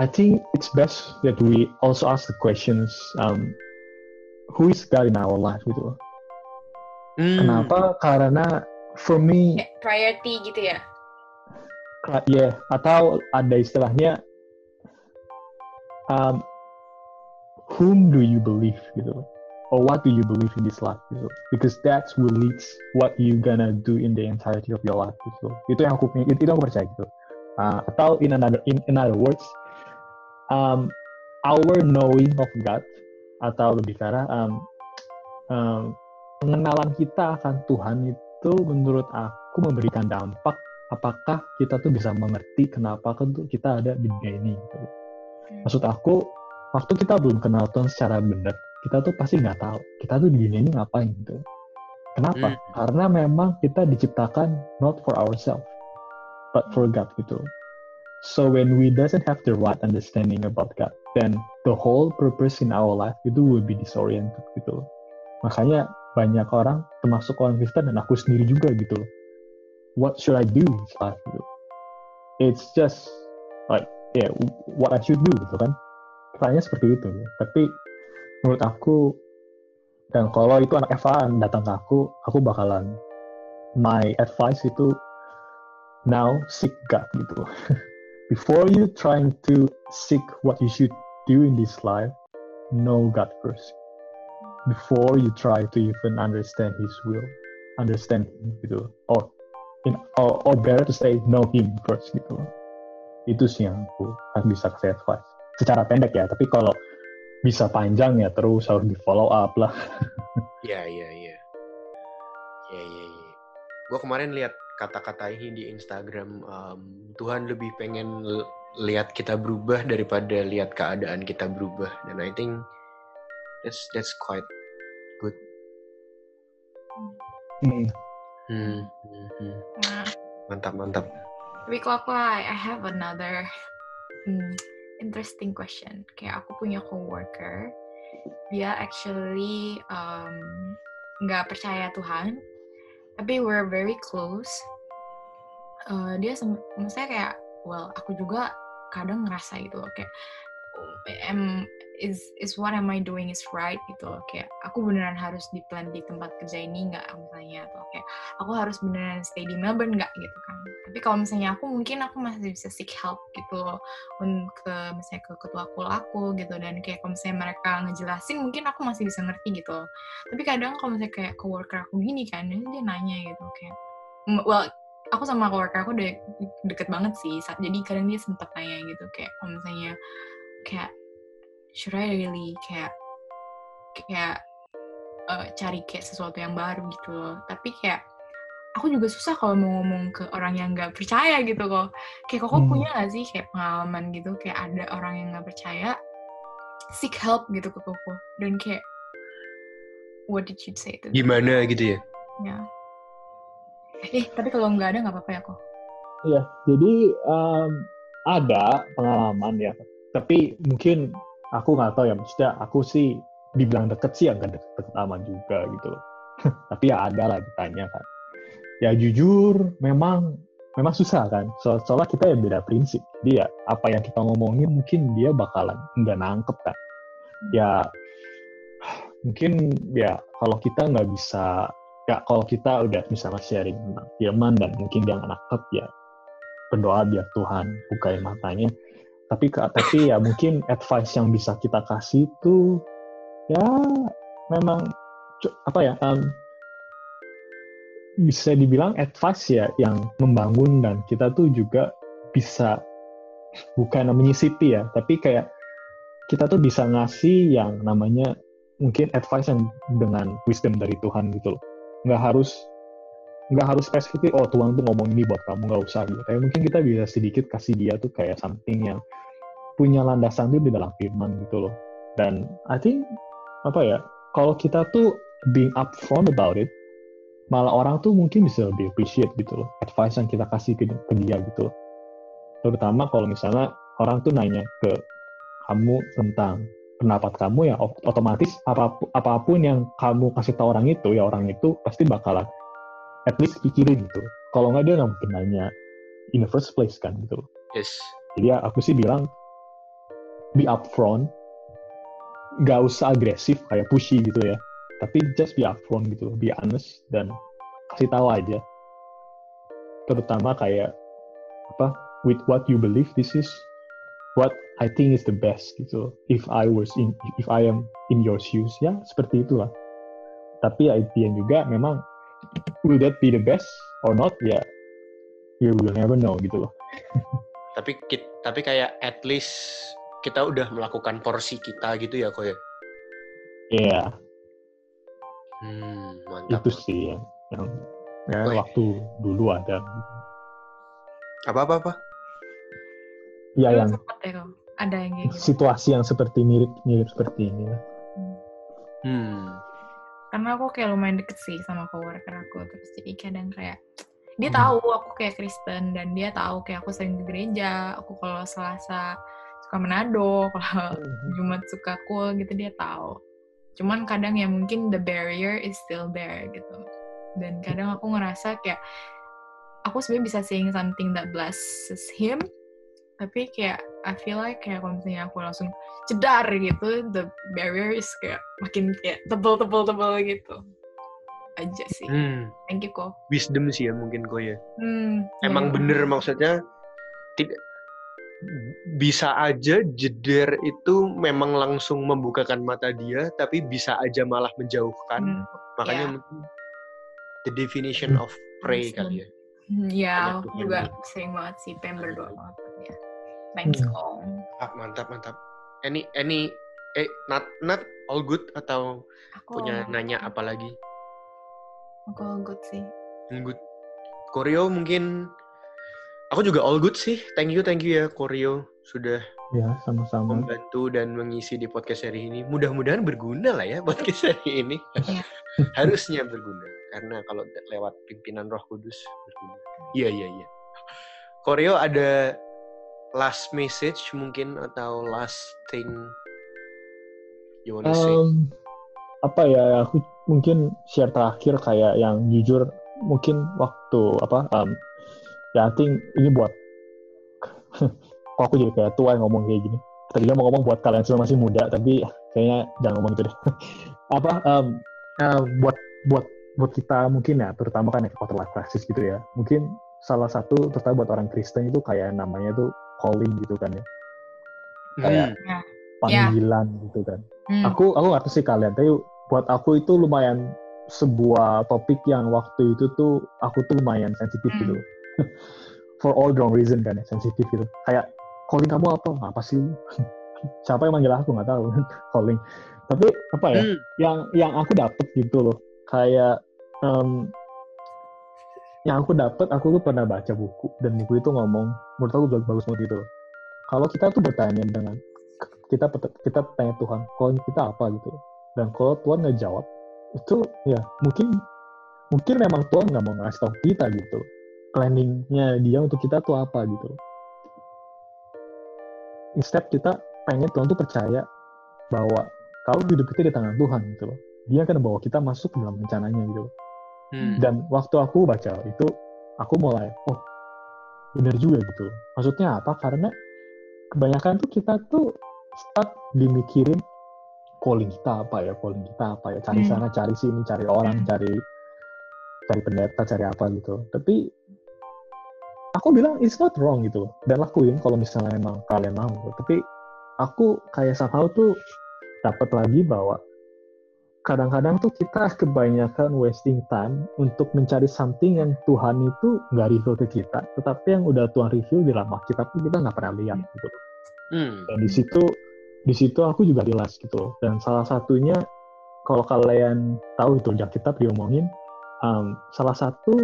I think it's best that we also ask the questions, um, who is God in our life gitu. Mm. Kenapa? Karena for me priority gitu ya. Ya, yeah, atau ada istilahnya um, whom do you believe gitu. Or what do you believe in this life gitu. Because that's what leads what you gonna do in the entirety of your life gitu. Itu yang aku itu, itu aku percaya gitu. Uh, atau in another in, in other words, um, our knowing of God atau lebih kara um, um, pengenalan kita akan Tuhan itu menurut aku memberikan dampak apakah kita tuh bisa mengerti kenapa kan kita ada di dunia ini gitu. Hmm. Maksud aku waktu kita belum kenal Tuhan secara benar kita tuh pasti nggak tahu kita tuh di dunia ini ngapain gitu. Kenapa? Hmm. Karena memang kita diciptakan not for ourselves but for God gitu. So when we doesn't have the right understanding about God, then the whole purpose in our life itu will be disoriented gitu Makanya banyak orang, termasuk orang Kristen dan aku sendiri juga gitu What should I do life gitu. It's just like, yeah, what I should do gitu kan. Pertanyaannya seperti itu. Tapi menurut aku, dan kalau itu anak Eva datang ke aku, aku bakalan my advice itu now seek God gitu. before you trying to seek what you should do in this life, know God first. Before you try to even understand His will, understand Him gitu. Or, in, or, or better to say, know Him first gitu. Itu sih yang aku bisa kasih advice. Secara pendek ya, tapi kalau bisa panjang ya terus harus di follow up lah. Iya, iya, iya. Iya, iya, iya. gue kemarin lihat kata-kata ini di Instagram um, Tuhan lebih pengen lihat kita berubah daripada lihat keadaan kita berubah dan I think that's that's quite good hmm. Hmm. Hmm. hmm. Nah. mantap mantap tapi kalau aku I have another hmm, interesting question kayak aku punya coworker dia actually nggak um, percaya Tuhan tapi we're very close. Uh, dia maksudnya kayak well aku juga kadang ngerasa gitu loh kayak am is is what am I doing is right gitu loh. Kayak aku beneran harus di plan di tempat kerja ini nggak misalnya atau kayak aku harus beneran stay di Melbourne nggak gitu kan. Tapi kalau misalnya aku mungkin aku masih bisa seek help gitu loh ke misalnya ke ketua kul aku gitu. Dan kayak kalau misalnya mereka ngejelasin mungkin aku masih bisa ngerti gitu loh. Tapi kadang kalau misalnya kayak coworker aku gini kan dia nanya gitu kayak well aku sama coworker aku udah deket banget sih. Jadi kadang dia sempet nanya gitu kayak kalau misalnya kayak should I really kayak kayak uh, cari kayak sesuatu yang baru gitu loh. Tapi kayak aku juga susah kalau mau ngomong ke orang yang nggak percaya gitu kok. Kayak kok hmm. punya gak sih kayak pengalaman gitu? Kayak ada orang yang nggak percaya seek help gitu ke koko. Dan kayak what did you say to gimana gitu ya? Ya. Eh tapi kalau nggak ada nggak apa-apa ya kok. Iya jadi um, ada pengalaman ya. Tapi mungkin aku nggak tahu ya maksudnya aku sih dibilang deket sih agak deket-deket aman juga gitu loh. Tapi ya ada lah ditanya kan. Ya jujur memang memang susah kan. So soalnya kita yang beda prinsip. Dia apa yang kita ngomongin mungkin dia bakalan nggak nangkep kan. Ya mungkin ya kalau kita nggak bisa ya kalau kita udah misalnya sharing tentang firman dan mungkin dia nggak nangkep ya berdoa biar Tuhan bukain matanya tapi tapi ya mungkin advice yang bisa kita kasih itu ya memang apa ya um, bisa dibilang advice ya yang membangun dan kita tuh juga bisa bukan menyisipi ya tapi kayak kita tuh bisa ngasih yang namanya mungkin advice yang dengan wisdom dari Tuhan gitu loh. Nggak harus nggak harus spesifik oh Tuhan tuh ngomong ini buat kamu nggak usah gitu tapi mungkin kita bisa sedikit kasih dia tuh kayak something yang punya landasan itu di dalam firman gitu loh. Dan I think apa ya, kalau kita tuh being upfront about it, malah orang tuh mungkin bisa lebih appreciate gitu loh, advice yang kita kasih ke, ke dia gitu loh. Terutama kalau misalnya orang tuh nanya ke kamu tentang pendapat kamu ya otomatis apa pun, apa pun yang kamu kasih tahu orang itu ya orang itu pasti bakalan at least pikirin gitu. Kalau nggak dia nggak mungkin nanya in the first place kan gitu. Yes. Jadi ya aku sih bilang be upfront gak usah agresif kayak pushy gitu ya tapi just be upfront gitu be honest dan kasih tahu aja terutama kayak apa with what you believe this is what I think is the best gitu if I was in if I am in your shoes ya seperti itulah tapi ya juga memang will that be the best or not? Ya yeah, you will never know gitu loh. Tapi tapi kayak at least kita udah melakukan porsi kita gitu ya kok ya iya. Yeah. hmm, mantap. Itu sih ya. Yang ya, waktu dulu ada. Apa apa apa? Ya yang ya, ada yang gitu. situasi yang seperti mirip mirip seperti ini hmm. Karena aku kayak lumayan deket sih sama coworker aku terus jadi kadang kayak dia hmm. tahu aku kayak Kristen dan dia tahu kayak aku sering di gereja aku kalau Selasa suka Manado kalau mm-hmm. Jumat suka cool gitu dia tahu cuman kadang ya mungkin the barrier is still there gitu dan kadang aku ngerasa kayak aku sebenarnya bisa saying something that blesses him tapi kayak I feel like kayak kalau misalnya aku langsung cedar gitu the barrier is kayak makin kayak tebel tebel tebel gitu aja sih hmm. thank you kok wisdom sih ya mungkin kok ya hmm, emang ya. bener maksudnya tidak bisa aja jeder itu memang langsung membukakan mata dia, tapi bisa aja malah menjauhkan. Hmm, Makanya yeah. mungkin the definition of pray kali ya. Hmm, ya, aku juga sering banget sih pengen berdoa banget. Thanks hmm. Kong. Ah, mantap mantap. Any any eh not not all good atau aku punya nanya apa lagi? Aku all good sih. Good. Koryo mungkin aku juga all good sih. Thank you, thank you ya Koryo sudah ya sama-sama membantu dan mengisi di podcast hari ini. Mudah-mudahan berguna lah ya podcast hari ini. Iya. Harusnya berguna karena kalau lewat pimpinan Roh Kudus berguna. Iya iya iya. Koryo ada last message mungkin atau last thing you wanna say? Um, apa ya aku mungkin share terakhir kayak yang jujur mungkin waktu apa um, ya I think ini buat kok aku jadi kayak tua yang ngomong kayak gini. Tadinya mau ngomong buat kalian semua masih muda tapi kayaknya jangan ngomong itu deh. Apa um, uh, buat buat buat kita mungkin ya terutama kan ya quarter life crisis gitu ya. Mungkin salah satu terutama buat orang Kristen itu kayak namanya tuh calling gitu kan ya kayak hmm. panggilan yeah. gitu kan hmm. aku aku nggak tahu sih kalian tapi buat aku itu lumayan sebuah topik yang waktu itu tuh aku tuh lumayan sensitif gitu. hmm. gitu for all the wrong reason kan ya sensitif gitu kayak calling kamu apa apa sih siapa yang manggil aku nggak tahu calling tapi apa ya hmm. yang yang aku dapet gitu loh kayak um, yang aku dapet aku tuh pernah baca buku dan buku itu ngomong menurut aku bagus banget gitu kalau kita tuh bertanya dengan kita kita tanya Tuhan calling kita apa? gitu. Dan kalau Tuhan nggak jawab itu ya mungkin mungkin memang Tuhan nggak mau ngasih tahu kita gitu. Planningnya dia untuk kita tuh apa gitu. Instead kita pengen Tuhan tuh percaya bahwa kalau hidup kita di tangan Tuhan gitu loh dia akan bawa kita masuk dalam rencananya gitu loh hmm. dan waktu aku baca itu aku mulai oh benar juga gitu maksudnya apa karena kebanyakan tuh kita tuh start dimikirin calling kita apa ya calling kita apa ya cari hmm. sana cari sini cari orang hmm. cari cari pendeta cari apa gitu tapi aku bilang it's not wrong gitu dan lakuin kalau misalnya emang kalian mau tapi aku kayak somehow tuh dapat lagi bahwa kadang-kadang tuh kita kebanyakan wasting time untuk mencari something yang Tuhan itu nggak reveal ke kita, tetapi yang udah Tuhan reveal di dalam kita pun kita nggak pernah lihat gitu. Hmm. Dan di situ di situ aku juga jelas gitu dan salah satunya kalau kalian tahu itu yang kita diomongin um, salah satu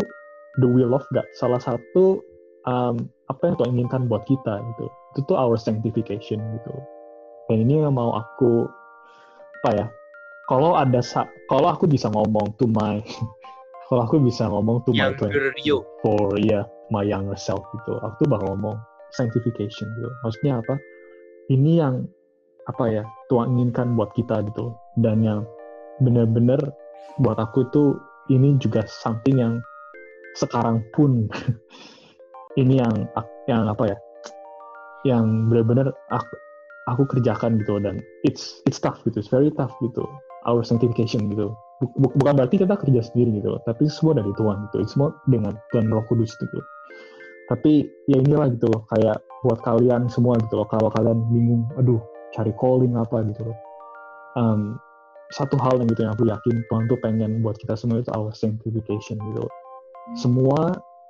the will of God salah satu um, apa yang Tuhan inginkan buat kita gitu itu tuh our sanctification gitu dan ini yang mau aku apa ya kalau ada kalau aku bisa ngomong to my kalau aku bisa ngomong to my you for ya yeah, my younger self gitu. Aku tuh bakal ngomong sanctification gitu. Maksudnya apa? Ini yang apa ya Tuhan inginkan buat kita gitu. Dan yang benar-benar buat aku itu ini juga something yang sekarang pun ini yang yang apa ya yang benar-benar aku, aku kerjakan gitu. Dan it's it's tough gitu it's very tough gitu our sanctification gitu bukan berarti kita kerja sendiri gitu tapi semua dari Tuhan gitu it's semua dengan Tuhan Roh Kudus gitu tapi ya inilah gitu loh kayak buat kalian semua gitu loh kalau kalian bingung aduh cari calling apa gitu loh. Um, satu hal yang gitu yang aku yakin Tuhan tuh pengen buat kita semua itu our sanctification gitu. Loh. Hmm. Semua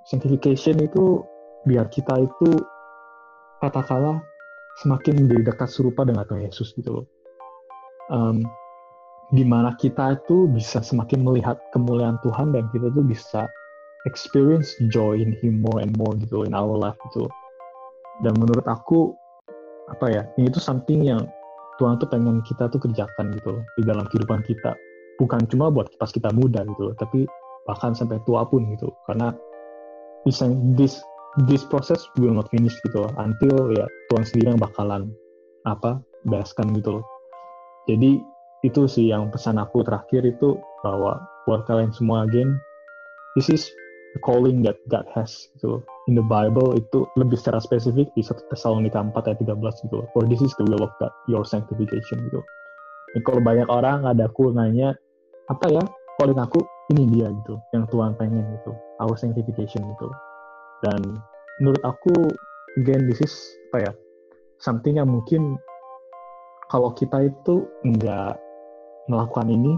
sanctification itu biar kita itu katakanlah semakin menjadi dekat serupa dengan Tuhan Yesus gitu loh. Um, di mana kita itu bisa semakin melihat kemuliaan Tuhan dan kita tuh bisa experience joy in Him more and more gitu in our life gitu. Dan menurut aku apa ya ini tuh something yang Tuhan tuh pengen kita tuh kerjakan gitu di dalam kehidupan kita. Bukan cuma buat pas kita muda gitu tapi bahkan sampai tua pun gitu. Karena bisa this this process will not finish gitu until ya Tuhan sendiri yang bakalan apa bereskan gitu loh. Jadi itu sih yang pesan aku terakhir itu bahwa buat kalian semua again this is the calling that God has gitu in the Bible itu lebih secara spesifik di 1 Tesalonika 4 ayat 13 gitu for this is the will of God your sanctification gitu Ini kalau banyak orang ada aku nanya apa ya calling aku? Ini dia gitu yang Tuhan pengen gitu our sanctification gitu dan menurut aku again this is apa ya something yang mungkin kalau kita itu nggak melakukan ini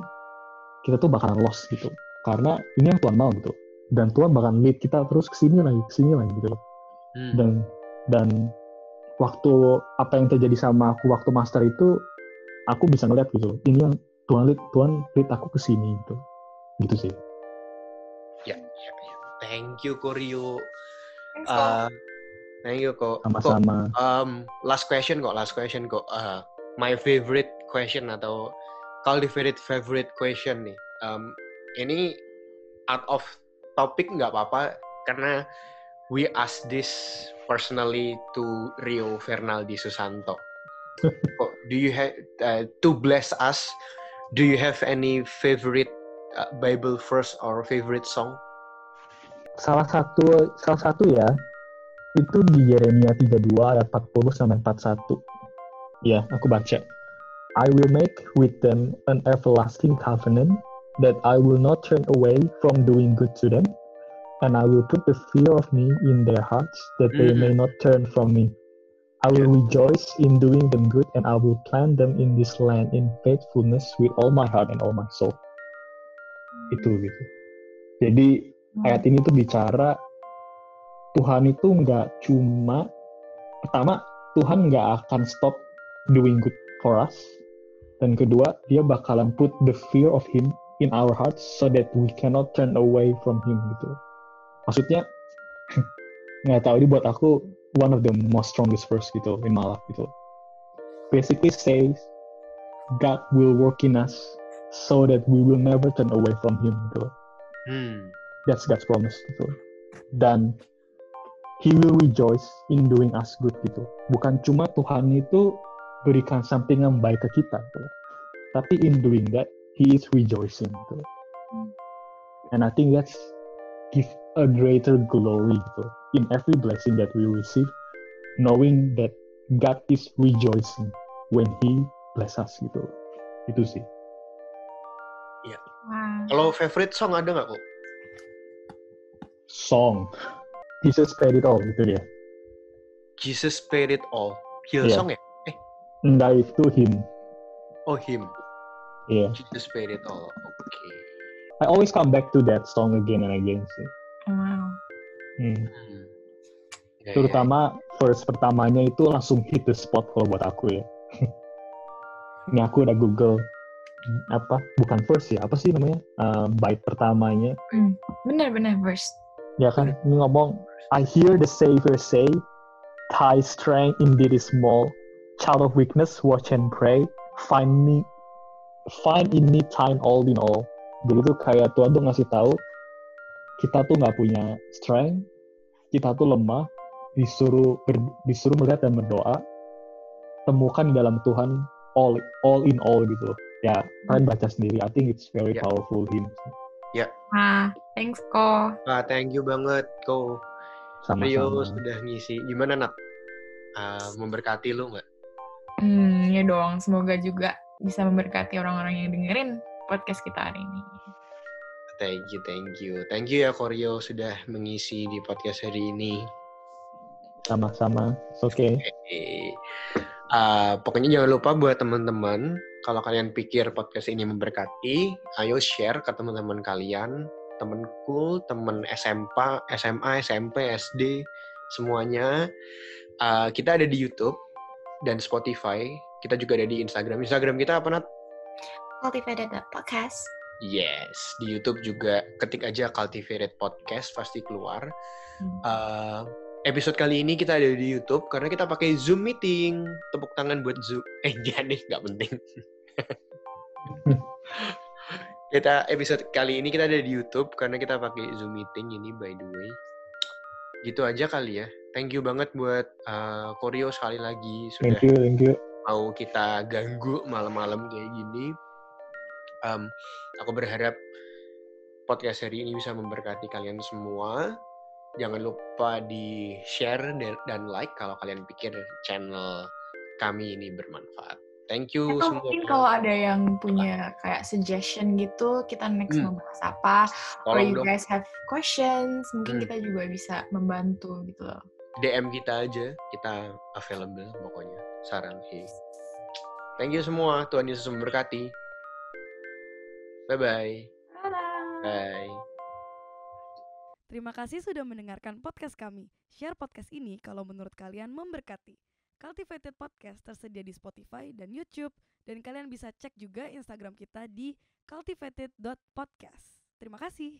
kita tuh bakalan lost gitu karena ini yang Tuhan mau gitu dan Tuhan bakal lead kita terus ke sini lagi ke sini lagi gitu loh hmm. dan dan waktu apa yang terjadi sama aku waktu master itu aku bisa ngeliat gitu ini yang Tuhan lead Tuhan lead aku ke sini gitu gitu sih ya ya ya thank you Koryo. Uh, thank you kok. Sama-sama. Um, last question kok, last question kok. Uh, my favorite question atau cultivated favorite question nih. Um, ini out of topic nggak apa-apa karena we ask this personally to Rio Fernaldi Susanto. do you have uh, to bless us? Do you have any favorite uh, Bible verse or favorite song? Salah satu salah satu ya itu di Yeremia 32 ayat 40 sampai 41. Ya, aku baca. I will make with them an everlasting covenant that I will not turn away from doing good to them, and I will put the fear of me in their hearts that they mm. may not turn from me. I will yeah. rejoice in doing them good, and I will plant them in this land in faithfulness with all my heart and all my soul. Itu gitu. Jadi hmm. ayat ini tuh bicara Tuhan itu nggak cuma pertama Tuhan nggak akan stop doing good for us, dan kedua dia bakalan put the fear of Him in our hearts so that we cannot turn away from Him gitu. Maksudnya nggak tahu ini buat aku one of the most strongest verse gitu in my life gitu. Basically says God will work in us so that we will never turn away from Him gitu. Hmm. That's God's promise gitu. Dan He will rejoice in doing us good gitu. Bukan cuma Tuhan itu berikan something yang baik ke kita gitu. Tapi in doing that, He is rejoicing gitu. And I think that's give a greater glory gitu in every blessing that we receive, knowing that God is rejoicing when He bless us gitu. Itu sih. Iya. Wow. Kalau favorite song ada nggak kok? Song. Jesus paid it all gitu dia. Jesus paid it all. Hillsong yeah. Enggak itu him. Oh him. Yeah. Jesus paid it all. Oke. Okay. I always come back to that song again and again sih. Wow. Hmm. hmm. Ya, Terutama ya. verse pertamanya itu langsung hit the spot kalau buat aku ya. Ini aku udah Google apa bukan verse ya apa sih namanya uh, bait pertamanya hmm. benar benar verse ya kan ini ngomong I hear the Savior say Thy strength indeed is small child of weakness watch and pray find me find in me time all in all jadi tuh kayak Tuhan tuh ngasih tahu kita tuh nggak punya strength, kita tuh lemah, disuruh ber, disuruh melihat dan berdoa, temukan di dalam Tuhan all all in all gitu. Ya, kalian baca sendiri. I think it's very yeah. powerful hymn. Ya. Yeah. Ah, thanks ko. Ah, thank you banget ko. Sama Rio sudah ngisi. Gimana nak? Uh, memberkati lu nggak? Dong. Semoga juga bisa memberkati orang-orang yang dengerin podcast kita hari ini. Thank you, thank you. Thank you ya Koryo sudah mengisi di podcast hari ini. Sama-sama. Oke. Okay. okay. Uh, pokoknya jangan lupa buat teman-teman, kalau kalian pikir podcast ini memberkati, ayo share ke teman-teman kalian, temenku, temen SMP, SMA, SMP, SD, semuanya. Uh, kita ada di YouTube dan Spotify. Kita juga ada di Instagram. Instagram kita apa, Nat? Cultivated Podcast. Yes, di YouTube juga ketik aja Cultivated Podcast pasti keluar. Hmm. Uh, episode kali ini kita ada di YouTube karena kita pakai Zoom meeting. Tepuk tangan buat Zoom. Eh, jangan deh, nggak penting. kita episode kali ini kita ada di YouTube karena kita pakai Zoom meeting ini by the way. Gitu aja kali ya. Thank you banget buat uh, Koryo sekali lagi sudah. Thank you, thank you. Mau kita ganggu malam-malam kayak gini um, aku berharap podcast hari ini bisa memberkati kalian semua. Jangan lupa di share dan like kalau kalian pikir channel kami ini bermanfaat. Thank you Atau semua. Mungkin kalau ada yang punya kayak suggestion gitu, kita next hmm. mau bahas apa? Or you dong. guys have questions, mungkin hmm. kita juga bisa membantu gitu loh. DM kita aja, kita available pokoknya. Saran. Thank you semua, Tuhan Yesus memberkati. Bye-bye. Bye. Terima kasih sudah mendengarkan podcast kami. Share podcast ini kalau menurut kalian memberkati. Cultivated Podcast tersedia di Spotify dan YouTube. Dan kalian bisa cek juga Instagram kita di cultivated.podcast. Terima kasih.